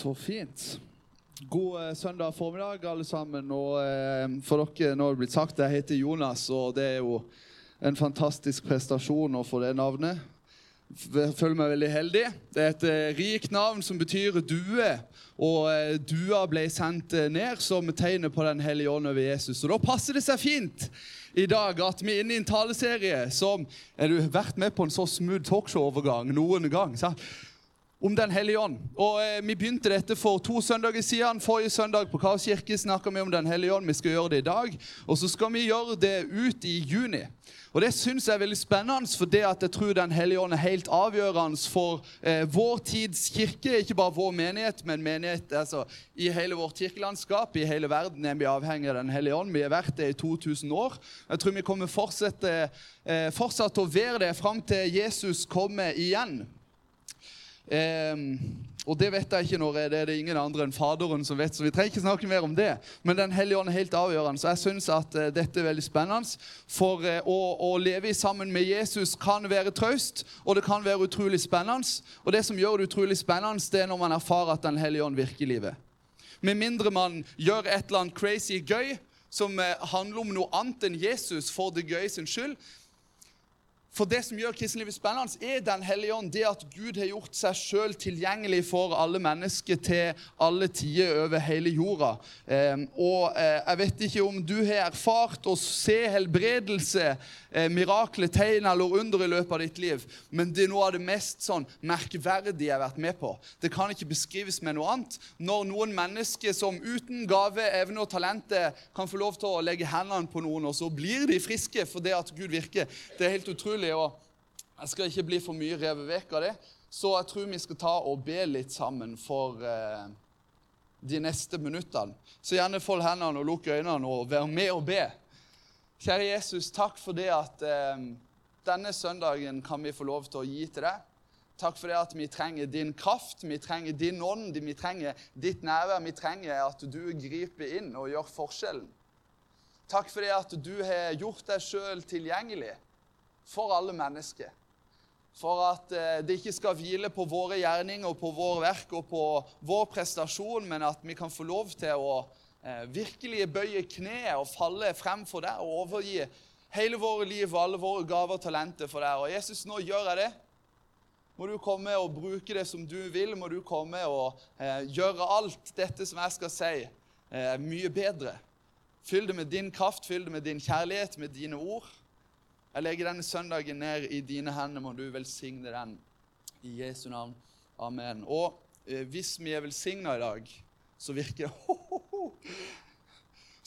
Så fint. God eh, søndag formiddag, alle sammen. Og eh, for dere, nå har det blitt sagt, jeg heter Jonas, og det er jo en fantastisk prestasjon å få det navnet. Jeg føler meg veldig heldig. Det er et eh, rikt navn som betyr due. Og dua ble sendt ned som tegnet på Den hellige ånd over Jesus. Og da passer det seg fint i dag at vi er inne i en taleserie som Er du vært med på en så smooth talkshow-overgang noen gang? sant? Om Den hellige ånd. Og eh, Vi begynte dette for to søndager siden. Forrige søndag på Kaos kirke snakka vi om Den hellige ånd. Vi skal gjøre det i dag. Og så skal vi gjøre det ut i juni. Og Det syns jeg er veldig spennende, for det at jeg tror Den hellige ånd er helt avgjørende for eh, vår tids kirke. Ikke bare vår menighet, men menighet altså, i hele vårt kirkelandskap. I hele verden er vi avhengig av Den hellige ånd. Vi har vært det i 2000 år. Jeg tror vi kommer fortsette, eh, fortsatt å være det fram til Jesus kommer igjen. Um, og det vet jeg ikke når det er det ingen andre enn Faderen som vet, så vi trenger ikke snakke mer om det. Men Den hellige ånd er helt avgjørende, så jeg syns at eh, dette er veldig spennende. For eh, å, å, leve sammen med Jesus kan være traust, og det kan være utrolig spennende. Og det som gjør det utrolig spennende, det er når man erfarer at Den hellige ånd virker i livet. Med mindre man gjør et eller annet crazy gøy som uh, handler om noe annet enn Jesus for det gøy sin skyld, for det som gjør kristenlivet spennende, er Den hellige ånd. Det at Gud har gjort seg sjøl tilgjengelig for alle mennesker til alle tider over hele jorda. Eh, og eh, jeg vet ikke om du har erfart å se helbredelse, eh, mirakler, tegn eller under i løpet av ditt liv, men det er noe av det mest sånn merkverdige jeg har vært med på. Det kan ikke beskrives med noe annet. Når noen mennesker som uten gave, evne og talenter kan få lov til å legge hendene på noen, og så blir de friske fordi at Gud virker, det er helt utrolig. og Jeg skal ikke bli for mye revet vekk av det, så jeg tror vi skal ta og be litt sammen for eh, de neste minuttene. Så gjerne fold hendene og lukk øynene og vær med og be. Kjære Jesus, takk for det at eh, denne søndagen kan vi få lov til å gi til deg. Takk for det at vi trenger din kraft, vi trenger din ånd, vi trenger ditt nærvær. Vi trenger at du griper inn og gjør forskjellen. Takk for det at du har gjort deg sjøl tilgjengelig for alle mennesker. For at eh, det ikke skal hvile på våre gjerninger, på vår verk og på vår prestasjon, men at vi kan få lov til å virkelig bøye kneet og falle frem for deg og overgi hele våre liv og alle våre gaver og talenter for deg. Og Jesus, nå gjør jeg det. Må du komme og bruke det som du vil. Må du komme og eh, gjøre alt dette som jeg skal si, eh, mye bedre. Fyll det med din kraft, fyll det med din kjærlighet, med dine ord. Jeg legger denne søndagen ned i dine hender. Må du velsigne den i Jesu navn. Amen. Og eh, hvis vi er velsigna i dag, så virker det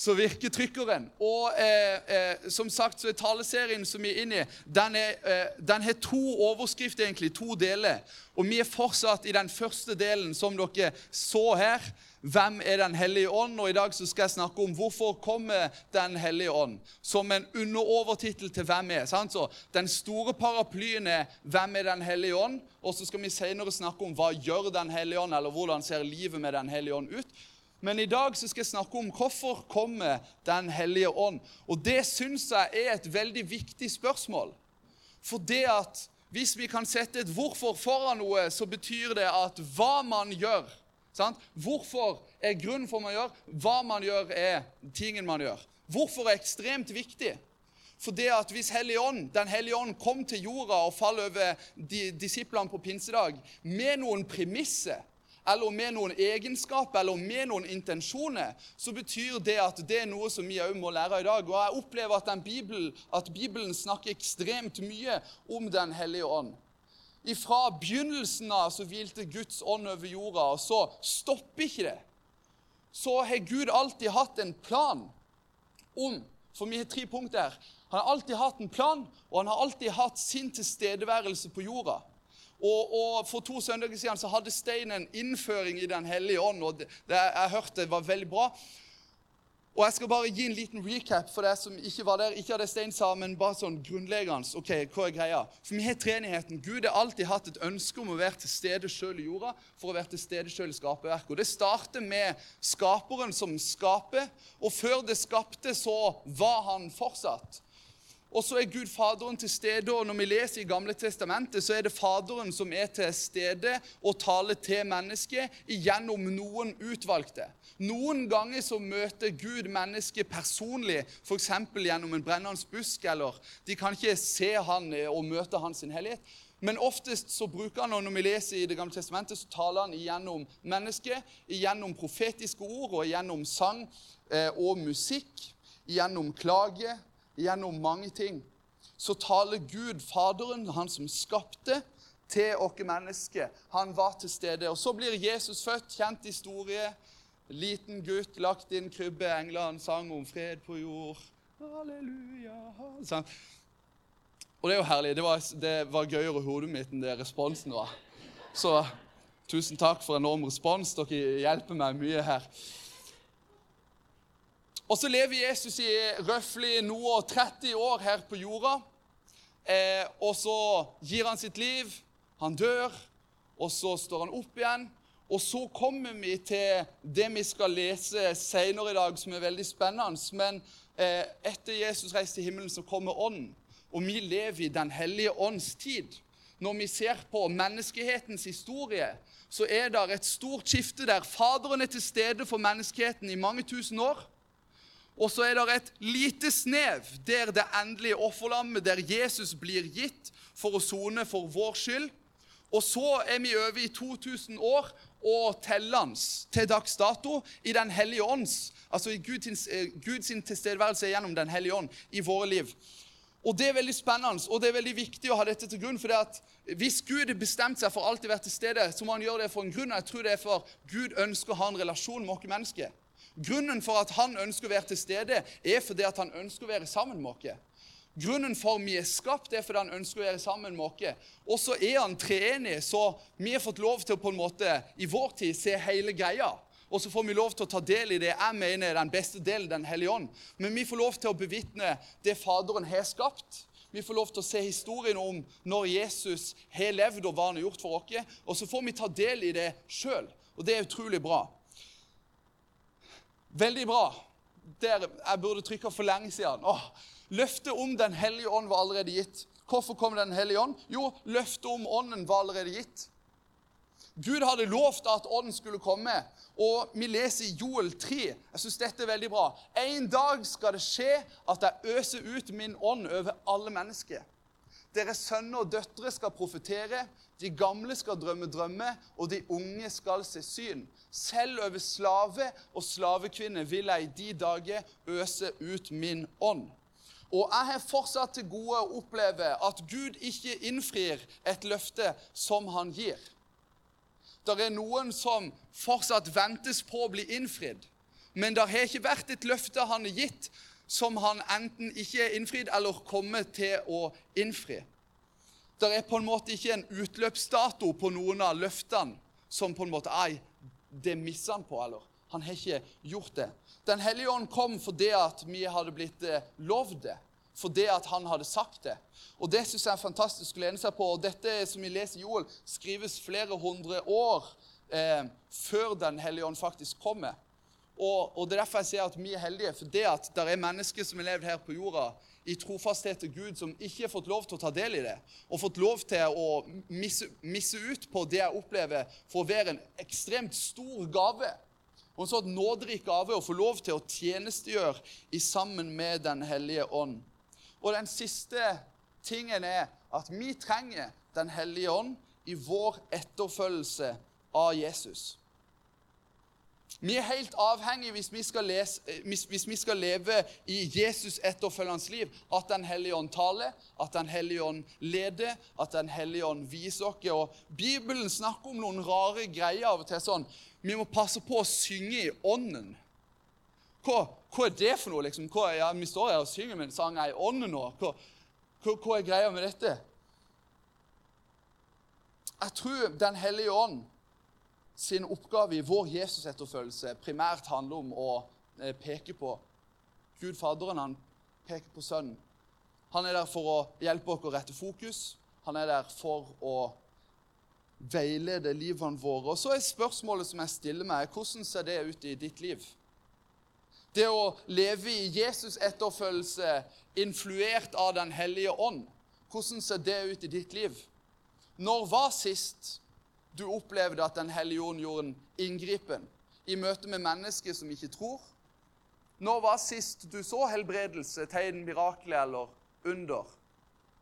så virker trykkeren. Og eh, eh, som sagt så er taleserien som vi er inne i, den, er, eh, den har to overskrifter, egentlig, to deler. Og vi er fortsatt i den første delen, som dere så her. Hvem er Den hellige ånd? Og I dag så skal jeg snakke om hvorfor kommer Den hellige ånd. Som en underovertittel til hvem er. Sant? Så Den store paraplyen er 'Hvem er Den hellige ånd?' Og så skal vi senere snakke om hva gjør Den hellige ånd, eller hvordan ser livet med Den hellige ånd ut. Men i dag så skal jeg snakke om hvorfor kommer Den hellige ånd. Og det syns jeg er et veldig viktig spørsmål. For det at hvis vi kan sette et hvorfor foran noe, så betyr det at hva man gjør sant? Hvorfor er grunnen for man gjør? Hva man gjør, er tingen man gjør. Hvorfor er ekstremt viktig? For det at Hvis Hellig ånd, Den hellige ånd kom til jorda og falt over disiplene på pinsedag med noen premisser eller med noen egenskaper eller med noen intensjoner, så betyr det at det er noe som vi òg må lære i dag. Og Jeg opplever at, Bibelen, at Bibelen snakker ekstremt mye om Den hellige ånd. Fra begynnelsen av så hvilte Guds ånd over jorda, og så stopper ikke det. Så har Gud alltid hatt en plan om For vi har tre punkter her. Han har alltid hatt en plan, og han har alltid hatt sin tilstedeværelse på jorda. Og, og, For to søndager siden så hadde Stein en innføring i Den hellige ånd. og det, Jeg hørte det var veldig bra. Og Jeg skal bare gi en liten recap for deg som ikke var der. Ikke av det Stein sa, men bare sånn grunnleggende. ok, hva er greia? For Vi har treenigheten. Gud har alltid hatt et ønske om å være til stede sjøl i jorda for å være til stede sjøl i skaperverket. Og Det starter med skaperen som skaper, og før det skapte, så var han fortsatt. Og så er Gud Faderen til stede, og når vi leser i Gamle Testamentet, så er det Faderen som er til stede og taler til mennesket gjennom noen utvalgte. Noen ganger så møter Gud mennesket personlig, f.eks. gjennom en brennende busk. eller De kan ikke se han og møte hans hellighet. Men oftest så bruker han, og når vi leser i Det gamle testamentet, så taler han igjennom mennesket, igjennom profetiske ord og igjennom sang eh, og musikk, igjennom klage gjennom mange ting, så taler Gud, Faderen, han som skapte, til oss mennesker. Han var til stede. Og Så blir Jesus født, kjent historie. Liten gutt lagt inn krybbe. Englene sang om fred på jord. Halleluja. Sånn. Og det er jo herlig. Det var, det var gøyere i hodet mitt enn det responsen var. Så tusen takk for enorm respons. Dere hjelper meg mye her. Og så lever Jesus i røftlig noe 30 år her på jorda. Eh, og så gir han sitt liv, han dør, og så står han opp igjen. Og så kommer vi til det vi skal lese senere i dag, som er veldig spennende. Men eh, etter Jesus reiste til himmelen, så kommer Ånden. Og vi lever i Den hellige ånds tid. Når vi ser på menneskehetens historie, så er det et stort skifte der. Faderen er til stede for menneskeheten i mange tusen år. Og så er det et lite snev der det endelige offerlammet, der Jesus blir gitt for å sone for vår skyld. Og så er vi over i 2000 år og tellende til dags dato i Den hellige ånds, altså i Guds, eh, Guds tilstedeværelse gjennom Den hellige ånd i våre liv. Og Det er veldig spennende og det er veldig viktig å ha dette til grunn. for at Hvis Gud har bestemt seg for alltid å være til stede, så må han gjøre det for en grunn. og jeg tror det er for Gud ønsker å ha en relasjon med oss mennesker. Grunnen for at han ønsker å være til stede, er fordi at han ønsker å være sammen med oss. Grunnen for vi er skapt, er fordi han ønsker å være sammen med oss. Og så er han treenig, så vi har fått lov til å på en måte i vår tid se hele greia. Og så får vi lov til å ta del i det jeg mener er den beste delen, Den hellige ånd. Men vi får lov til å bevitne det Faderen har skapt. Vi får lov til å se historien om når Jesus har levd og hva han har gjort for oss. Og så får vi ta del i det sjøl. Og det er utrolig bra. Veldig bra. Der jeg burde trykka for lenge siden. Åh, løftet om Den hellige ånd var allerede gitt. Hvorfor kom Den hellige ånd? Jo, løftet om ånden var allerede gitt. Gud hadde lovt at ånden skulle komme, og vi leser i Joel 3. Jeg synes dette er veldig bra. En dag skal det skje at jeg øser ut min ånd over alle mennesker. Deres sønner og døtre skal profetere, de gamle skal drømme drømmer, og de unge skal se syn. Selv over slave og slavekvinne vil jeg i de dager øse ut min ånd. Og jeg har fortsatt til gode å oppleve at Gud ikke innfrir et løfte som han gir. Det er noen som fortsatt ventes på å bli innfridd. Men det har ikke vært et løfte han har gitt, som han enten ikke er innfridd eller kommer til å innfri. Det er på en måte ikke en utløpsdato på noen av løftene som på en måte Ei, det misser han på, eller? Han har ikke gjort det. Den hellige ånd kom fordi at vi hadde blitt eh, lovd det. Fordi at han hadde sagt det. Og Det synes jeg er fantastisk å lene seg på. og Dette som vi leser i Joel, skrives flere hundre år eh, før Den hellige ånd faktisk kommer. Og, og, Det er derfor jeg sier at vi er heldige, for det at det er mennesker som har levd her på jorda i trofasthet til Gud, som ikke har fått lov til å ta del i det, og fått lov til å misse, misse ut på det jeg opplever for å være en ekstremt stor gave. Og en sånn nåderik gave å få lov til å tjenestegjøre i sammen med Den hellige ånd. Og den siste tingen er at vi trenger Den hellige ånd i vår etterfølgelse av Jesus. Vi er helt avhengige, hvis vi skal, lese, eh, hvis vi skal leve i Jesus etterfølgerens liv, at Den hellige ånd taler, at Den hellige ånd leder, at Den hellige ånd viser oss. Og Bibelen snakker om noen rare greier av og til. sånn, Vi må passe på å synge i ånden. Hva, hva er det for noe? liksom? Hva, ja, Vi står her og synger med en sang i ånden nå. Hva, hva, hva er greia med dette? Jeg tror Den hellige ånd sin oppgave i vår Jesus-etterfølgelse primært handler om å eh, peke på Gud Faderen. Han peker på Sønnen. Han er der for å hjelpe oss å rette fokus. Han er der for å veilede livene våre. Og så er spørsmålet som jeg stiller meg, hvordan ser det ut i ditt liv? Det å leve i Jesus-etterfølgelse influert av Den hellige ånd. Hvordan ser det ut i ditt liv? Når var sist du opplevde at Den hellige jorden gjorde en inngripen i møte med mennesker som ikke tror? Når var sist du så helbredelse, tegn, mirakler eller under?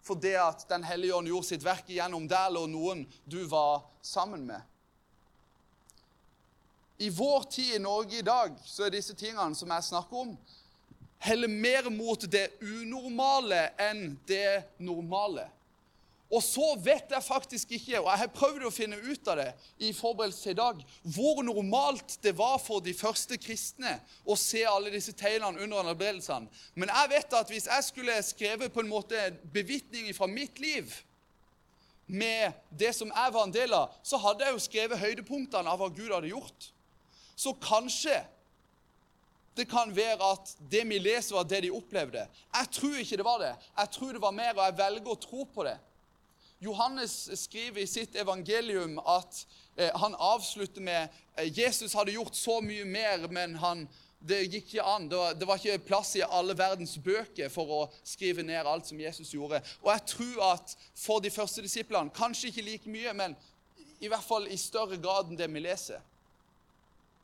For det at Den hellige ånd gjorde sitt verk igjennom deg eller noen du var sammen med. I vår tid i Norge i dag så er disse tingene som jeg snakker om, heller mer mot det unormale enn det normale. Og så vet jeg faktisk ikke, og jeg har prøvd å finne ut av det i forberedelse til i dag, hvor normalt det var for de første kristne å se alle disse tegnene under helbredelsene. Men jeg vet at hvis jeg skulle skrevet på en måte bevitning fra mitt liv med det som jeg var en del av, så hadde jeg jo skrevet høydepunktene av hva Gud hadde gjort. Så kanskje det kan være at det vi leser, var det de opplevde. Jeg tror ikke det var det. Jeg tror det var mer, og jeg velger å tro på det. Johannes skriver i sitt evangelium at eh, han avslutter med eh, Jesus hadde gjort så mye mer, men han, det gikk ikke an. Det var, det var, ikke plass i alle verdens bøker for å skrive ned alt som Jesus gjorde. Og jeg tror at for de første disiplene, kanskje ikke like mye, men i hvert fall i større grad enn det vi leser,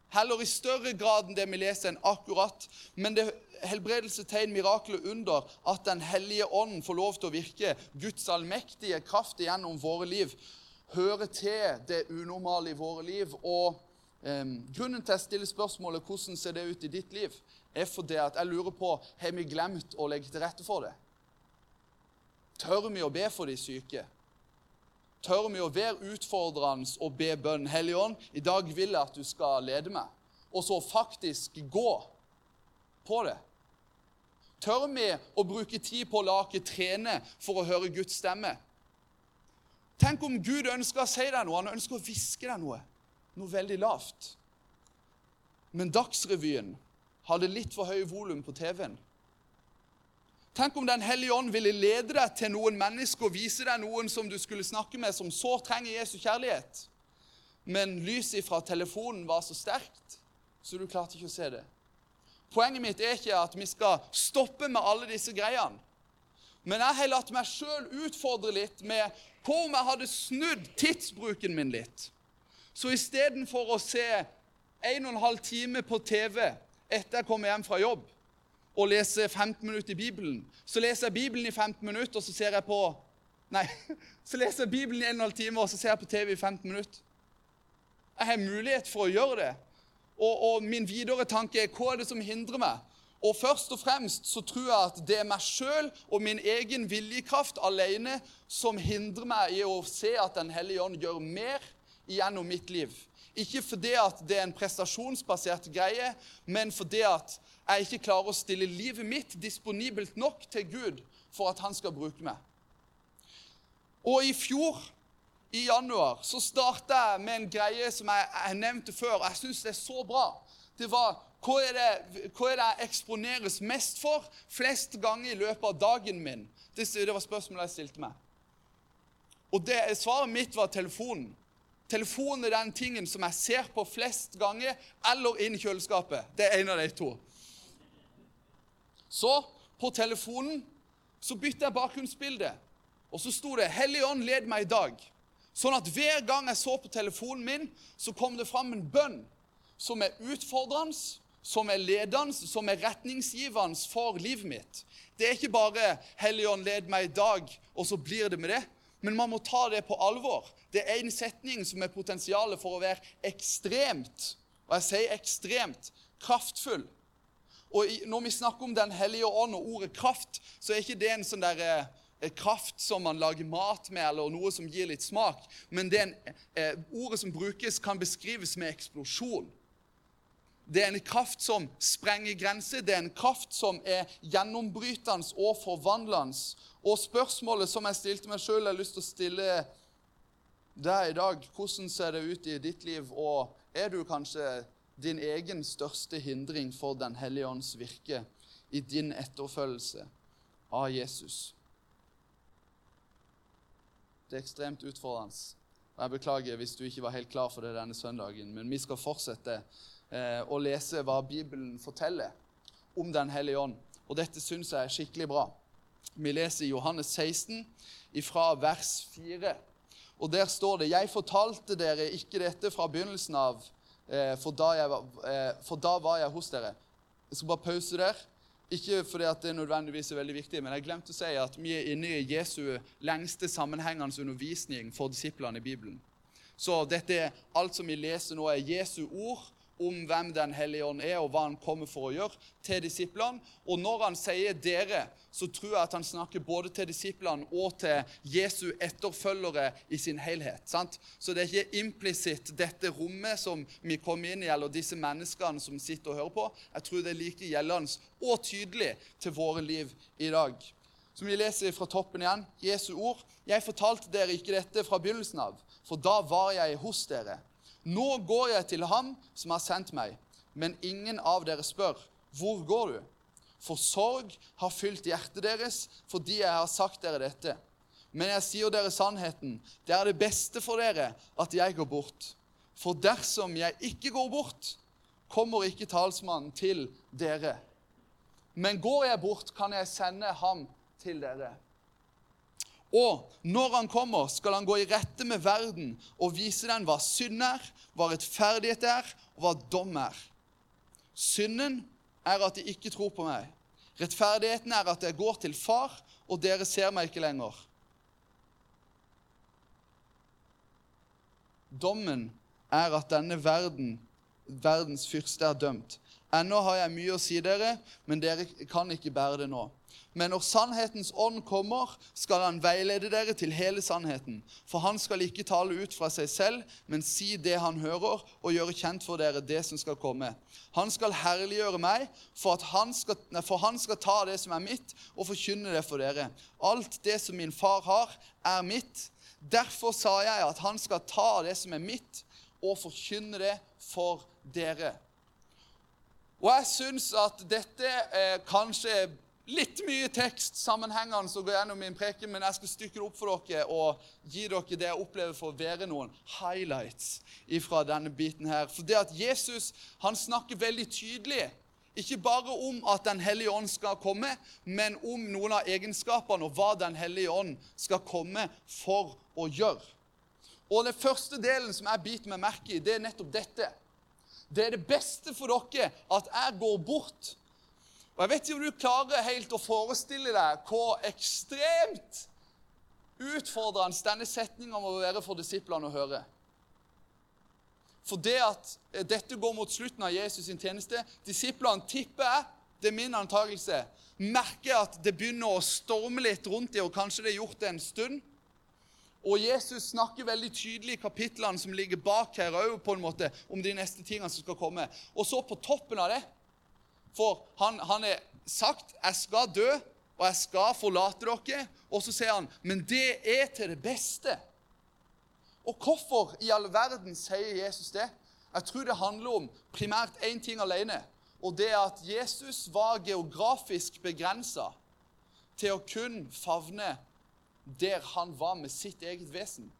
Heller i større grad enn det vi leser enn akkurat. Men det helbredelse, tegn, mirakler under at Den hellige ånd får lov til å virke, Guds allmektige kraft gjennom våre liv, hører til det unormale i våre liv. Og eh, Grunnen til å stille spørsmålet hvordan ser det ut i ditt liv, er fordi at jeg lurer på har vi glemt å legge til rette for det. Tør vi å be for de syke? tør vi å være utfordrende og be bønn. Hellige Ånd, i dag vil jeg at du skal lede meg. Og så faktisk gå på det. Tør vi å bruke tid på å lage trene for å høre Guds stemme? Tenk om Gud ønsker å si deg noe. Han ønsker å hviske deg noe. Noe veldig lavt. Men Dagsrevyen hadde litt for høy volum på TV-en. Tenk om Den hellige ånd ville lede deg til noen mennesker og vise deg noen som du skulle snakke med, som så trenger Jesu kjærlighet. Men lyset fra telefonen var så sterkt, så du klarte ikke å se det. Poenget mitt er ikke at vi skal stoppe med alle disse greiene. Men jeg har latt meg sjøl utfordre litt med på om jeg hadde snudd tidsbruken min litt? Så istedenfor å se en og en halv time på TV etter jeg kommer hjem fra jobb, og lese 15 minutter i Bibelen. Så leser jeg Bibelen i 15 minutter, og så ser jeg på Nei, så leser jeg Bibelen i 1 12 timer, og så ser jeg på TV i 15 minutter. Jeg har mulighet for å gjøre det. Og, og min videre tanke er hva er det som hindrer meg? Og først og fremst så tror jeg at det er meg sjøl og min egen viljekraft alene som hindrer meg i å se at Den hellige ånd gjør mer gjennom mitt liv. Ikke fordi at det er en prestasjonsbasert greie, men fordi at jeg ikke klarer å stille livet mitt disponibelt nok til Gud for at han skal bruke meg. Og i fjor, i januar, så starta jeg med en greie som jeg, jeg nevnte før. og Jeg syns det er så bra. Det var hva er det, hva er det jeg eksponeres mest for flest ganger i løpet av dagen min? Det, det var spørsmålet jeg stilte meg. Og det, svaret mitt var telefonen. Telefonen er den tingen som jeg ser på flest ganger, eller inn i kjøleskapet. Det er en av de to. Så på telefonen så bytta jeg bakgrunnsbilde, og så sto det 'Hellig ånd, led meg i dag'. Sånn at hver gang jeg så på telefonen min, så kom det fram en bønn som er utfordrende, som er ledende, som er retningsgivende for livet mitt. Det er ikke bare 'Helligånd, led meg i dag', og så blir det med det. Men man må ta det på alvor. Det er en setning som er potensialet for å være ekstremt, og jeg sier ekstremt, kraftfull og Når vi snakker om Den hellige ånd og ordet kraft, så er ikke det en sånn der, eh, kraft som man lager mat med, eller noe som gir litt smak. Men en, eh, ordet som brukes, kan beskrives med eksplosjon. Det er en kraft som sprenger grenser. Det er en kraft som er gjennombrytende og forvandlende. Og spørsmålet som jeg stilte meg sjøl, har lyst til å stille deg i dag. Hvordan ser det ut i ditt liv? Og er du kanskje din egen største hindring for Den hellige ånds virke i din etterfølgelse av Jesus. Det er ekstremt utfordrende. Og Jeg beklager hvis du ikke var helt klar for det denne søndagen, men vi skal fortsette eh, å lese hva Bibelen forteller. om Den hellige ånd. Og dette syns jeg er skikkelig bra. Vi leser i Johannes 16 fra vers 4. Og der står det Jeg fortalte dere ikke dette fra begynnelsen av, eh, for da, jeg, eh, for da var jeg hos dere. Jeg skal bare pause der. Ikke fordi at det nødvendigvis er veldig viktig, men jeg glemte å si at vi er inne i Jesu lengste sammenhengende undervisning for disiplene i Bibelen. Så dette er alt som vi leser nå, er Jesu ord om hvem Den hellige ånd er, og hva han kommer for å gjøre, til disiplene. Og når han sier 'dere', så tror jeg at han snakker både til disiplene og til Jesu etterfølgere i sin helhet. Sant? Så det er ikke implisitt dette rommet som vi kommer inn i, eller disse menneskene som sitter og hører på. Jeg tror det er like gjeldende og tydelig til våre liv i dag. Som vi leser fra toppen igjen, Jesu ord. Jeg fortalte dere ikke dette fra begynnelsen av, for da var jeg hos dere. Nå går jeg til ham som har sendt meg, men ingen av dere spør, hvor går du? For sorg har fylt hjertet deres fordi jeg har sagt dere dette. Men jeg sier dere sannheten, det er det beste for dere at jeg går bort. For dersom jeg ikke går bort, kommer ikke talsmannen til dere. Men går jeg bort, kan jeg sende ham til dere. Og når han kommer, skal han gå i rette med verden og vise den hva synd er, hva rettferdighet er, og hva dom er. Synden er at de ikke tror på meg. Rettferdigheten er at jeg går til far, og dere ser meg ikke lenger. Dommen er at denne verden, verdens fyrste, er dømt. Ennå har jeg mye å si dere, men dere kan ikke bære det nå. Men når sannhetens ånd kommer, skal han veilede dere til hele sannheten. For han skal ikke tale ut fra seg selv, men si det han hører, og gjøre kjent for dere det som skal komme. Han skal herliggjøre meg, for, han skal, for han skal ta det som er mitt, og forkynne det for dere. Alt det som min far har, er mitt. Derfor sa jeg at han skal ta det som er mitt, og forkynne det for dere. Og jeg syns at dette er kanskje er litt mye tekst sammenhengende som går gjennom min preken, men jeg skal stykke det opp for dere og gi dere det jeg opplever for å være noen highlights fra denne biten her. For det at Jesus han snakker veldig tydelig ikke bare om at Den hellige ånd skal komme, men om noen av egenskapene og hva Den hellige ånd skal komme for å gjøre. Og Den første delen som jeg biter meg merke i, det er nettopp dette. Det er det beste for dere at jeg går bort og Jeg vet ikke om du klarer helt å forestille deg hvor ekstremt utfordrende denne setninga må være for disiplene å høre. For det at dette går mot slutten av Jesus' sin tjeneste Disiplene tipper jeg, det er min antakelse, merker at det begynner å storme litt rundt dem, og kanskje det er gjort det en stund. Og Jesus snakker veldig tydelig i kapitlene som ligger bak her, òg, om de neste tingene som skal komme. Og så på toppen av det for han, han er sagt 'Jeg skal dø, og jeg skal forlate dere.' Og så sier han 'Men det er til det beste'. Og hvorfor i all verden sier Jesus det? Jeg tror det handler om primært én ting alene. Og det er at Jesus var geografisk begrensa til å kun favne der han var med sitt eget vesen.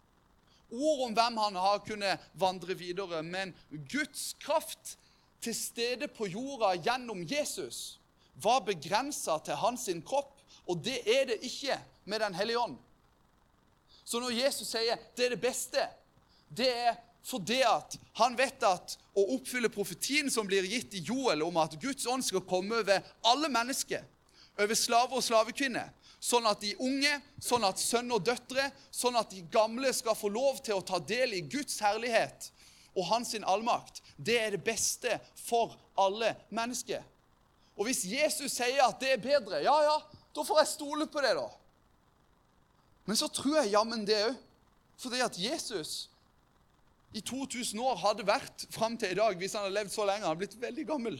Ord om hvem han har, kunne vandre videre, men Guds kraft til stede på jorda gjennom Jesus, var begrensa til hans kropp. Og det er det ikke med Den hellige ånd. Så når Jesus sier 'det er det beste', det er fordi at han vet at å oppfylle profetien som blir gitt i Joel om at Guds ånd skal komme over alle mennesker, over slaver og slavekvinner, sånn at de unge, sånn at sønner og døtre, sånn at de gamle skal få lov til å ta del i Guds herlighet og hans allmakt, det er det beste for alle mennesker. Og hvis Jesus sier at det er bedre, ja, ja, da får jeg stole på det, da. Men så tror jeg jammen det òg. Fordi at Jesus i 2000 år hadde vært fram til i dag, hvis han hadde levd så lenge, han hadde blitt veldig gammel,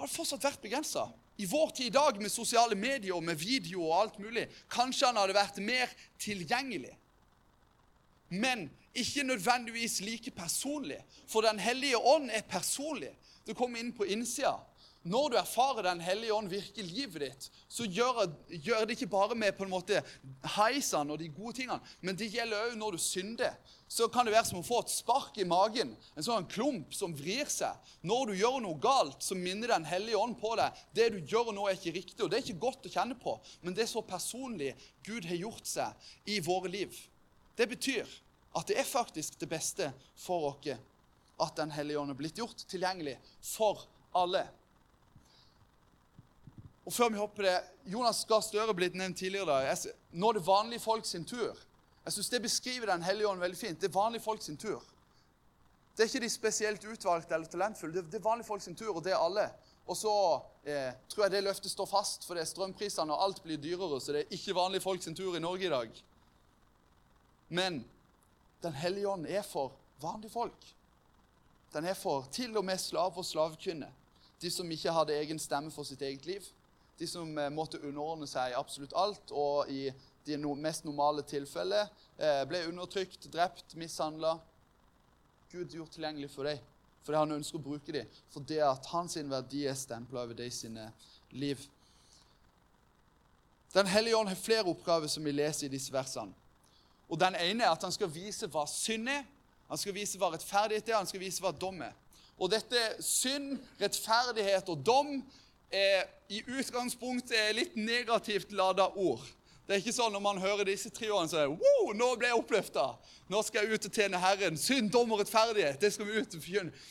hadde fortsatt vært begrensa. I vår tid i dag med sosiale medier og med video og alt mulig, kanskje han hadde vært mer tilgjengelig. Men ikke nødvendigvis like personlig. For Den hellige ånd er personlig. Det kommer inn på innsida. Når du erfarer Den hellige ånd virke i livet ditt, så gjør, gjør det ikke bare med på en måte heisene og de gode tingene, men det gjelder òg når du synder. Så kan det være som å få et spark i magen, en sånn klump som vrir seg. Når du gjør noe galt, så minner Den hellige ånd på deg. Det du gjør nå, er ikke riktig. og Det er ikke godt å kjenne på, men det er så personlig Gud har gjort seg i våre liv. Det betyr at det er faktisk det beste for oss at Den hellige ånd er blitt gjort tilgjengelig for alle. Og før vi hopper det, Jonas Gahr Støre blitt nevnt tidligere. da. Nå er det vanlige folk sin tur. Jeg synes Det beskriver Den hellige ånd veldig fint. Det er vanlige folk sin tur. Det er ikke de spesielt utvalgte eller talentfulle. Det er vanlige folk sin tur, og det er alle. Og så eh, tror jeg det løftet står fast, for det er strømprisene og alt blir dyrere, så det er ikke vanlige folk sin tur i Norge i dag. Men Den hellige ånd er for vanlige folk. Den er for til og med slav og slavekvinner. De som ikke hadde egen stemme for sitt eget liv de som eh, måtte underordne seg absolutt alt, og i de mest normale tilfeller eh, ble undertrykt, drept, mishandla. Gud gjort tilgjengelig for dem, fordi han ønsker å bruke dem. For det at hans verdi er stempla over de sine liv. Den hellige ånd har flere oppgaver som vi leser i disse versene. Og Den ene er at han skal vise hva synd er, han skal vise hva rettferdighet er, han skal vise hva dom er. Og dette synd, rettferdighet og dom er i utgangspunktet er litt negativt lada ord. Det er ikke sånn når man hører disse tre årene, så er wow, nå ble jeg oppløfta. Nå skal jeg ut og tjene Herren. Synd, dom og rettferdighet. Det skal vi ut og forkynne.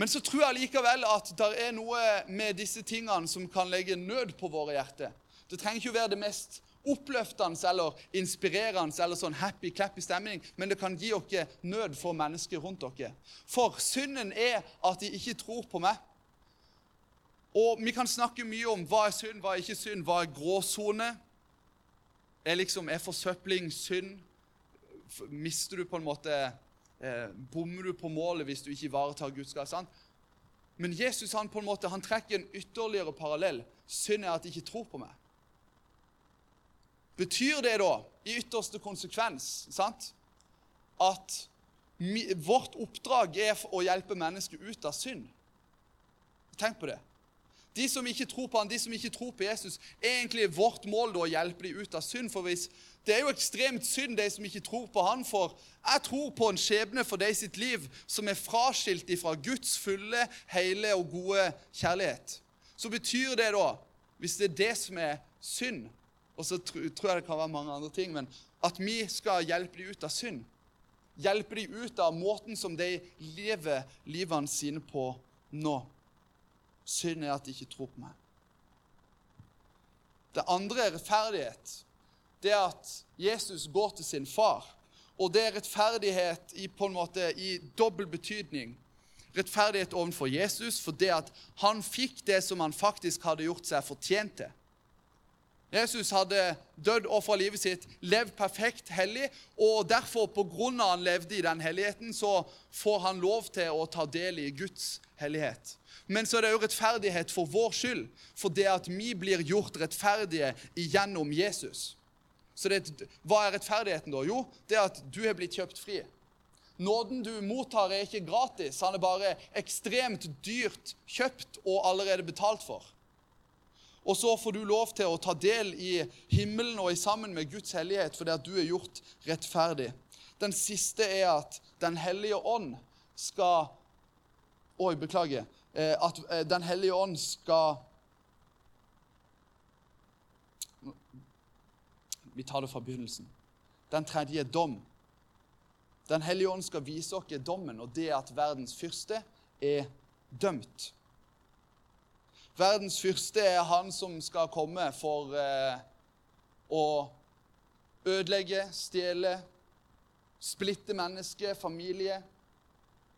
Men så tror jeg likevel at det er noe med disse tingene som kan legge nød på våre hjerter. Det trenger ikke å være det mest oppløftende eller inspirerende eller sånn happy, clappy stemning, men det kan gi oss nød for mennesker rundt dere. For synden er at de ikke tror på meg. Og vi kan snakke mye om hva er synd, hva er ikke synd, hva er gråsone. Er liksom, er forsøpling synd? Mister du på en måte eh, Bommer du på målet hvis du ikke ivaretar Guds gass? Men Jesus han på en måte, han trekker en ytterligere parallell. Synd er at de ikke tror på meg. Betyr det da, i ytterste konsekvens, sant, at mi, vårt oppdrag er å hjelpe mennesker ut av synd? Tenk på det. De som ikke tror på han, de som ikke tror på Jesus, er egentlig vårt mål da å hjelpe dem ut av synd. For hvis, Det er jo ekstremt synd, de som ikke tror på han, for jeg tror på en skjebne for de sitt liv som er fraskilt ifra Guds fulle, hele og gode kjærlighet. Så betyr det da, hvis det er det som er synd, og så tror jeg det kan være mange andre ting, men at vi skal hjelpe dem ut av synd. Hjelpe dem ut av måten som de lever livene sine på nå. Synd er at de ikke tror på meg. Det andre er rettferdighet. Det er at Jesus går til sin far. Og det er rettferdighet i, på en måte, i dobbel betydning. Rettferdighet overfor Jesus for det at han fikk det som han faktisk hadde gjort seg fortjent til. Jesus hadde dødd og fra livet sitt, levd perfekt hellig, og derfor, på grunn av han levde i den helligheten, så får han lov til å ta del i Guds hellighet. Men så er det òg rettferdighet for vår skyld, for det at vi blir gjort rettferdige igjennom Jesus. Så det, Hva er rettferdigheten, da? Jo, det er at du er blitt kjøpt fri. Nåden du mottar, er ikke gratis. Han er bare ekstremt dyrt kjøpt og allerede betalt for. Og så får du lov til å ta del i himmelen og i sammen med Guds hellighet fordi at du er gjort rettferdig. Den siste er at Den hellige ånd skal Oi, beklager. Eh, at eh, Den hellige ånd skal Vi tar det fra begynnelsen. Den tredje dom. Den hellige ånd skal vise oss dommen, og det at verdens fyrste er dømt. Verdens fyrste er han som skal komme for eh, å ødelegge, stjele, splitte mennesker, familie,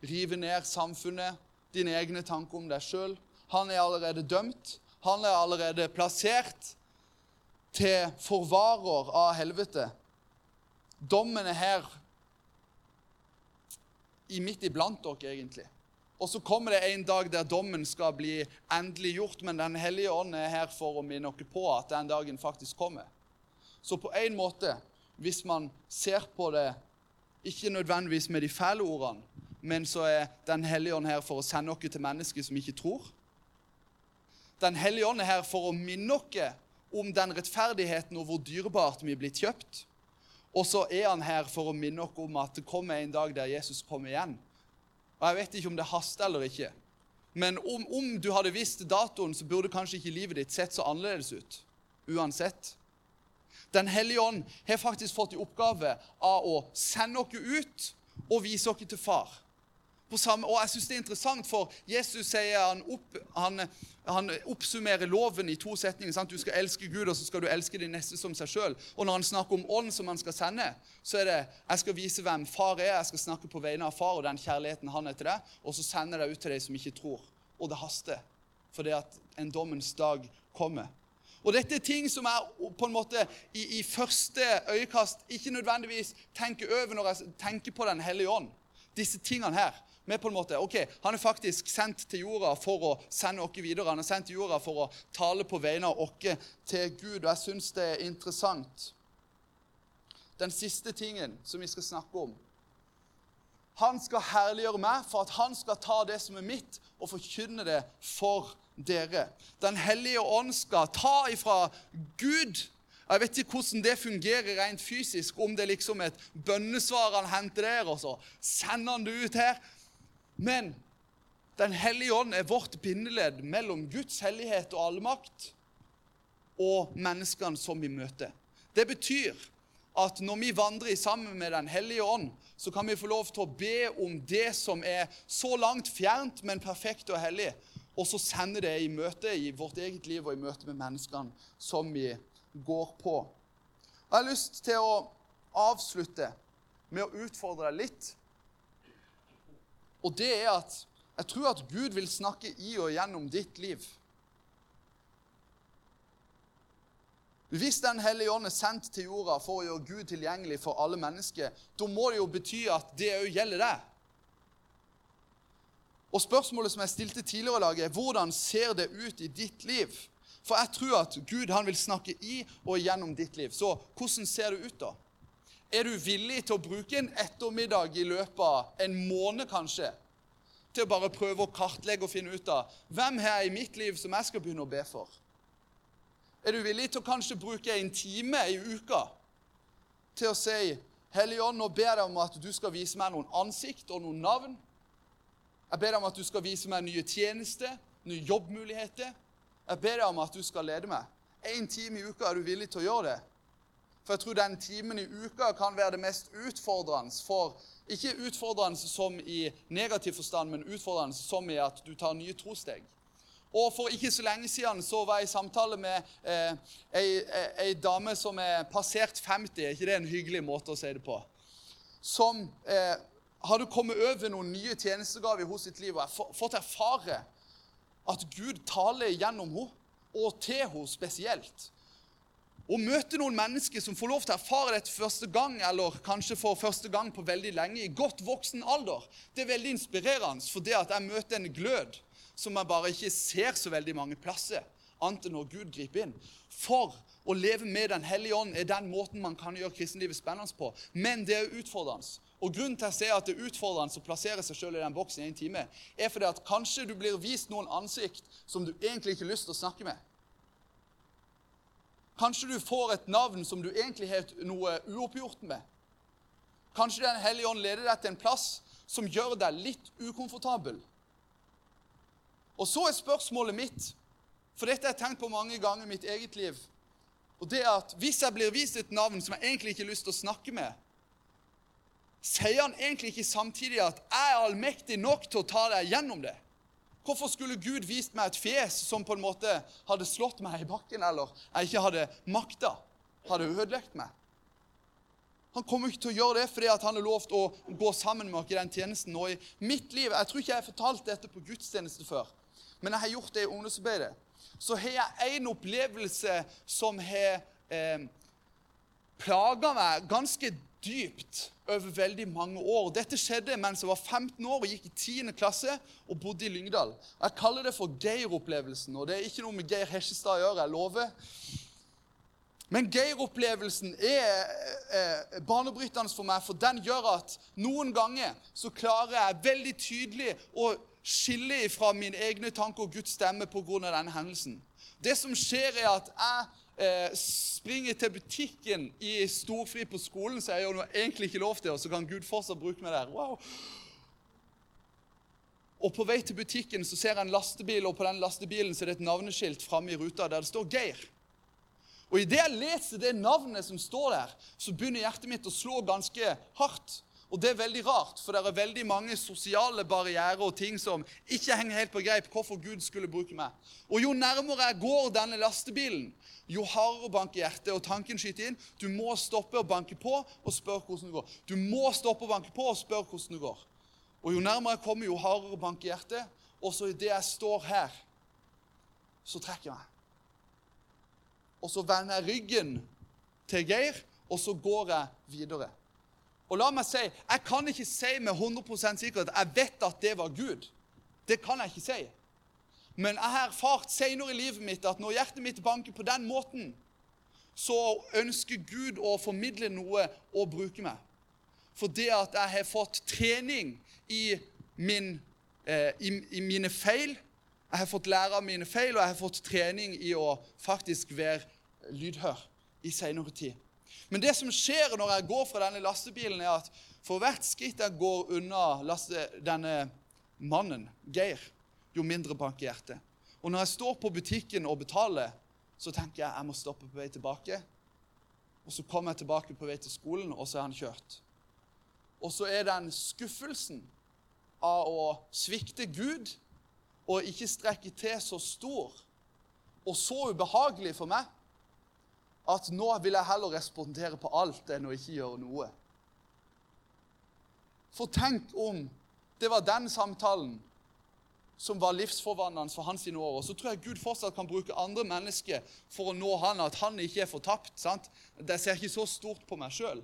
rive ned samfunnet, dine egne tanker om deg sjøl. Han er allerede dømt. Han er allerede plassert til forvarer av helvete. Dommen er her i midt iblant dere, egentlig. Og så kommer det en dag der dommen skal bli endelig gjort, men Den hellige ånd er her for å minne dere på at den dagen faktisk kommer. Så på en måte, hvis man ser på det ikke nødvendigvis med de fæle ordene, men så er Den hellige ånd her for å sende oss til mennesker som ikke tror. Den hellige ånd er her for å minne oss om den rettferdigheten og hvor dyrebart vi er blitt kjøpt. Og så er han her for å minne oss om at det kommer en dag der Jesus kommer igjen. Og Jeg vet ikke om det haster eller ikke. Men om, om du hadde visst datoen, så burde kanskje ikke livet ditt sett så annerledes ut. Uansett. Den hellige ånd har faktisk fått i oppgave av å sende oss ut og vise oss til far. Samme, og jeg synes Det er interessant, for Jesus sier han, opp, han, han oppsummerer loven i to setninger. Sant? Du skal elske Gud, og så skal du elske din neste som seg sjøl. Og når han snakker om ånd som han skal sende, så er det jeg skal vise hvem far er, jeg skal snakke på vegne av far og den kjærligheten han er til deg, og så sender jeg ut til deg som ikke tror. Og det haster, fordi at en dommens dag kommer. Og dette er ting som jeg på en måte i, i første øyekast ikke nødvendigvis tenker over når jeg tenker på Den hellige ånd. Disse tingene her. Med på en måte, ok, Han er faktisk sendt til jorda for å sende oss videre. Han er sendt til jorda for å tale på vegne av oss til Gud. Og jeg syns det er interessant. Den siste tingen som vi skal snakke om. Han skal herliggjøre meg for at han skal ta det som er mitt, og forkynne det for dere. Den hellige ånd skal ta ifra Gud. Jeg vet ikke hvordan det fungerer rent fysisk, om det er liksom et bønnesvar han henter der, og så sender han det ut her. Men Den hellige ånd er vårt bindeledd mellom Guds hellighet og allmakt og menneskene som vi møter. Det betyr at når vi vandrer sammen med Den hellige ånd, så kan vi få lov til å be om det som er så langt fjernt, men perfekt og hellig og så sende det i møte i vårt eget liv og i møte med menneskene som vi går på. Jeg har lyst til å avslutte med å utfordre deg litt. Og det er at jeg tror at Gud vil snakke i og gjennom ditt liv. Hvis Den hellige ånd er sendt til jorda for å gjøre Gud tilgjengelig for alle mennesker, da må det jo bety at det òg gjelder deg. Og spørsmålet som jeg stilte tidligere i dag, er hvordan ser det ut i ditt liv? For jeg tror at Gud han vil snakke i og gjennom ditt liv. Så hvordan ser det ut, da? Er du villig til å bruke en ettermiddag i løpet av en måned, kanskje, til å bare prøve å kartlegge og finne ut av hvem her i mitt liv som jeg skal begynne å be for? Er du villig til å kanskje bruke en time i uka til å si Hellige Ånd, nå ber jeg deg om at du skal vise meg noen ansikt og noen navn jeg ber deg om at du skal vise meg nye tjenester, nye jobbmuligheter. Jeg ber deg om at du skal lede meg. Én time i uka er du villig til å gjøre det. For jeg tror den timen i uka kan være det mest utfordrende for Ikke utfordrende som i negativ forstand, men utfordrende som i at du tar nye trosteg. Og For ikke så lenge siden så var jeg i samtale med eh, ei, ei, dame som er passert 50. Er ikke det en hyggelig måte å si det på? Som eh, hadde kommet over noen nye tjenestegaver hos sitt liv og jeg fått erfare at Gud taler gjennom henne, og til henne spesielt. Å møte noen mennesker som får lov til å erfare dette første gang, eller kanskje for første gang på veldig lenge, i godt voksen alder, det er veldig inspirerende. For det at jeg møter en glød som jeg bare ikke ser så veldig mange plasser, annet enn når Gud griper inn. For å leve med Den hellige ånd er den måten man kan gjøre kristenlivet spennende på. Men det er utfordrende. Og Grunnen til jeg sier at det er utfordrende å plassere seg selv i den boksen i en time, er fordi at kanskje du blir vist noen ansikt som du egentlig ikke har lyst til å snakke med. Kanskje du får et navn som du egentlig har noe uoppgjort med. Kanskje Den hellige ånd leder deg til en plass som gjør deg litt ukomfortabel. Og så er spørsmålet mitt, for dette har jeg tenkt på mange ganger i mitt eget liv, og det er at hvis jeg blir vist et navn som jeg egentlig ikke har lyst til å snakke med, sier han egentlig ikke samtidig at 'jeg er allmektig nok til å ta deg gjennom det'? Hvorfor skulle Gud vist meg et fjes som på en måte hadde slått meg i bakken, eller jeg ikke hadde makta, hadde ødelagt meg? Han kommer ikke til å gjøre det fordi han har lovt å gå sammen med oss i den tjenesten. Og i mitt liv, Jeg tror ikke jeg har fortalt dette på gudstjeneste før, men jeg har gjort det i ungdomsarbeidet. Så har jeg en opplevelse som har eh, plaga meg ganske dypt over veldig mange år. Dette skjedde mens jeg var 15 år og gikk i 10. klasse og bodde i Lyngdal. Jeg kaller det for Geir-opplevelsen, og det er ikke noe med Geir Hesjestad å gjøre. jeg lover. Men Geir-opplevelsen er eh, banebrytende for meg, for den gjør at noen ganger så klarer jeg veldig tydelig å skille fra mine egne tanker og Guds stemme pga. denne hendelsen. Det som skjer, er at jeg eh, springer til butikken i storfri på skolen, så jeg gjør noe egentlig ikke lov til, og så kan Gud fortsatt bruke meg der. Wow. Og På vei til butikken så ser jeg en lastebil, og på den lastebilen så er det et navneskilt framme i ruta der det står Geir. Og Idet jeg leser det navnet som står der, så begynner hjertet mitt å slå ganske hardt. Og det er veldig rart, for det er veldig mange sosiale barrierer og ting som ikke henger helt på greip hvorfor Gud skulle bruke meg. Og jo nærmere jeg går denne lastebilen, jo hardere banker hjertet, og tanken skyter inn. Du må stoppe og banke på og spørre hvordan det går. Du må stoppe og banke på og spørre hvordan det går. Og jo nærmere jeg kommer, jo hardere banker hjertet. Og så idet jeg står her, så trekker jeg meg. Og så vender jeg ryggen til Geir, og så går jeg videre. Og la meg si, Jeg kan ikke si med 100 sikkerhet jeg vet at det var Gud. Det kan jeg ikke si. Men jeg har erfart senere i livet mitt at når hjertet mitt banker på den måten, så ønsker Gud å formidle noe og bruke meg. For det at jeg har fått trening i, min, eh, i, i mine feil Jeg har fått lære av mine feil, og jeg har fått trening i å faktisk være lydhør i senere tid. Men det som skjer når jeg går fra denne lastebilen, er at for hvert skritt jeg går unna denne mannen, Geir, jo mindre banker hjertet. Og når jeg står på butikken og betaler, så tenker jeg jeg må stoppe på vei tilbake. Og så kommer jeg tilbake på vei til skolen, og så er han kjørt. Og så er den skuffelsen av å svikte Gud og ikke strekke til så stor og så ubehagelig for meg at nå vil jeg heller respondere på alt enn å ikke gjøre noe. For tenk om det var den samtalen som var livsforvandlende for hans sine år. Og så tror jeg Gud fortsatt kan bruke andre mennesker for å nå han, at han ikke er fortapt. sant? Det ser ikke så stort på meg sjøl.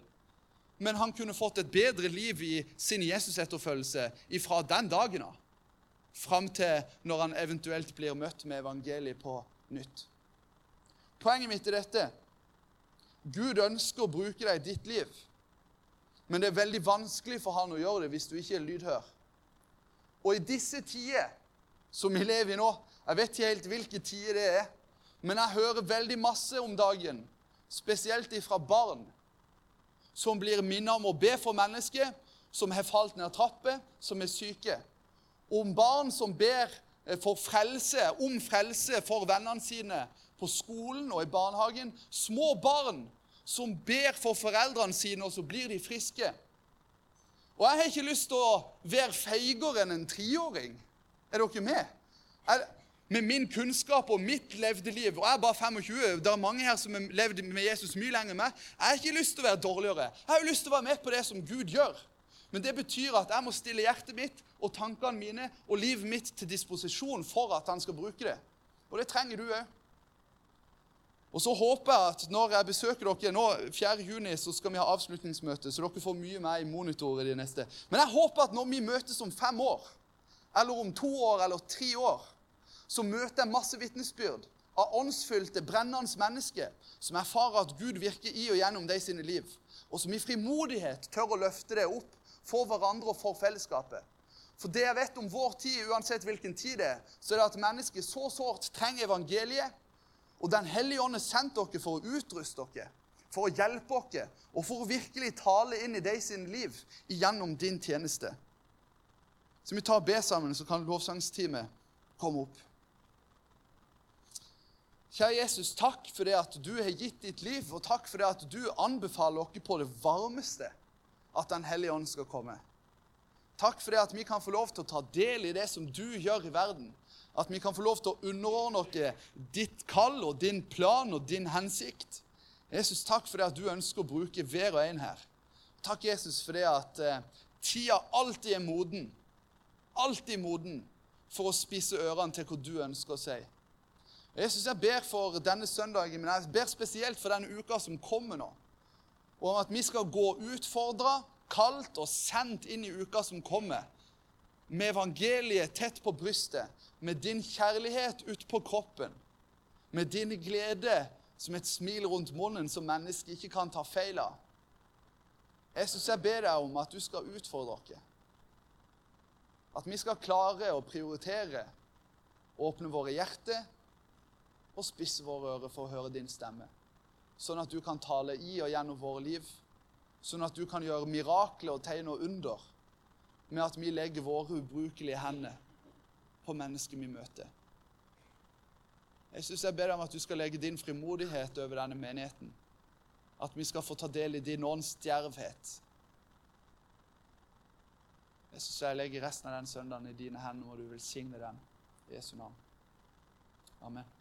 Men han kunne fått et bedre liv i sin Jesus-etterfølgelse fra den dagen av. Fram til når han eventuelt blir møtt med evangeliet på nytt. Poenget mitt er dette. Gud ønsker å bruke deg i ditt liv. Men det er veldig vanskelig for han å gjøre det hvis du ikke er lydhør. Og i disse tider som vi lever i nå Jeg vet ikke helt hvilke tider det er, men jeg hører veldig masse om dagen, spesielt fra barn, som blir minnet om å be for mennesker som har falt ned trapper, som er syke. Om barn som ber eh, for frelse, om frelse for vennene sine på skolen og i barnehagen. Små barn som ber for foreldrene sine, og så blir de friske. Og jeg har ikke lyst til å være feigere enn en treåring. Er dere med? Jeg, med min kunnskap og mitt levde liv, og jeg er bare 25 Det er mange her som har levd med Jesus mye lenger enn meg. Jeg har ikke lyst til å være dårligere. Jeg har lyst til å være med på det som Gud gjør. Men det betyr at jeg må stille hjertet mitt og tankene mine og livet mitt til disposisjon for at han skal bruke det. Og det trenger du òg. Og så håper jeg at når jeg besøker dere nå 4. juni, så skal vi ha avslutningsmøte, så dere får mye mer i monitoret de neste. Men jeg håper at når vi møtes om fem år, eller om to år eller tre år, så møter jeg masse vitnesbyrd av åndsfylte, brennende mennesker som erfarer at Gud virker i og gjennom de sine liv, og som i frimodighet tør å løfte det opp for hverandre og for fellesskapet. For det jeg vet om vår tid, uansett hvilken tid det er, så er det at mennesker så sårt trenger evangeliet og Den hellige ånd har sendt dere for å utruste dere, for å hjelpe dere og for å virkelig tale inn i de sine liv gjennom din tjeneste. Så vi tar og ber sammen, så kan lovsangsteamet komme opp. Kjære Jesus, takk for det at du har gitt ditt liv, og takk for det at du anbefaler oss på det varmeste at Den hellige ånd skal komme. Takk for det at vi kan få lov til å ta del i det som du gjør i verden. At vi kan få lov til å underordne oss ditt kall og din plan og din hensikt. Jesus, takk for det at du ønsker å bruke hver og en her. Takk, Jesus, for det at eh, tida alltid er moden. Alltid moden for å spisse ørene til hva du ønsker å si. Jesus, jeg ber for denne søndagen, men jeg ber spesielt for denne uka som kommer nå. Og om at vi skal gå utfordra, kalt og sendt inn i uka som kommer med evangeliet tett på brystet, med din kjærlighet utpå kroppen, med din glede som et smil rundt munnen som mennesket ikke kan ta feil av. Jesus, jeg ber deg om at du skal utfordre oss. At vi skal klare å prioritere, åpne våre hjerter og spisse våre ører for å høre din stemme. Sånn at du kan tale i og gjennom våre liv. Sånn at du kan gjøre mirakler og tegn under med at vi legger våre ubrukelige hender på mennesket vi møter. Jeg synes jeg ber deg om at du skal legge din frimodighet over denne menigheten. At vi skal få ta del i din ånds djervhet. Jeg synes jeg legger resten av den søndagen i dine hender, og du velsigne den. I Jesu navn. Amen.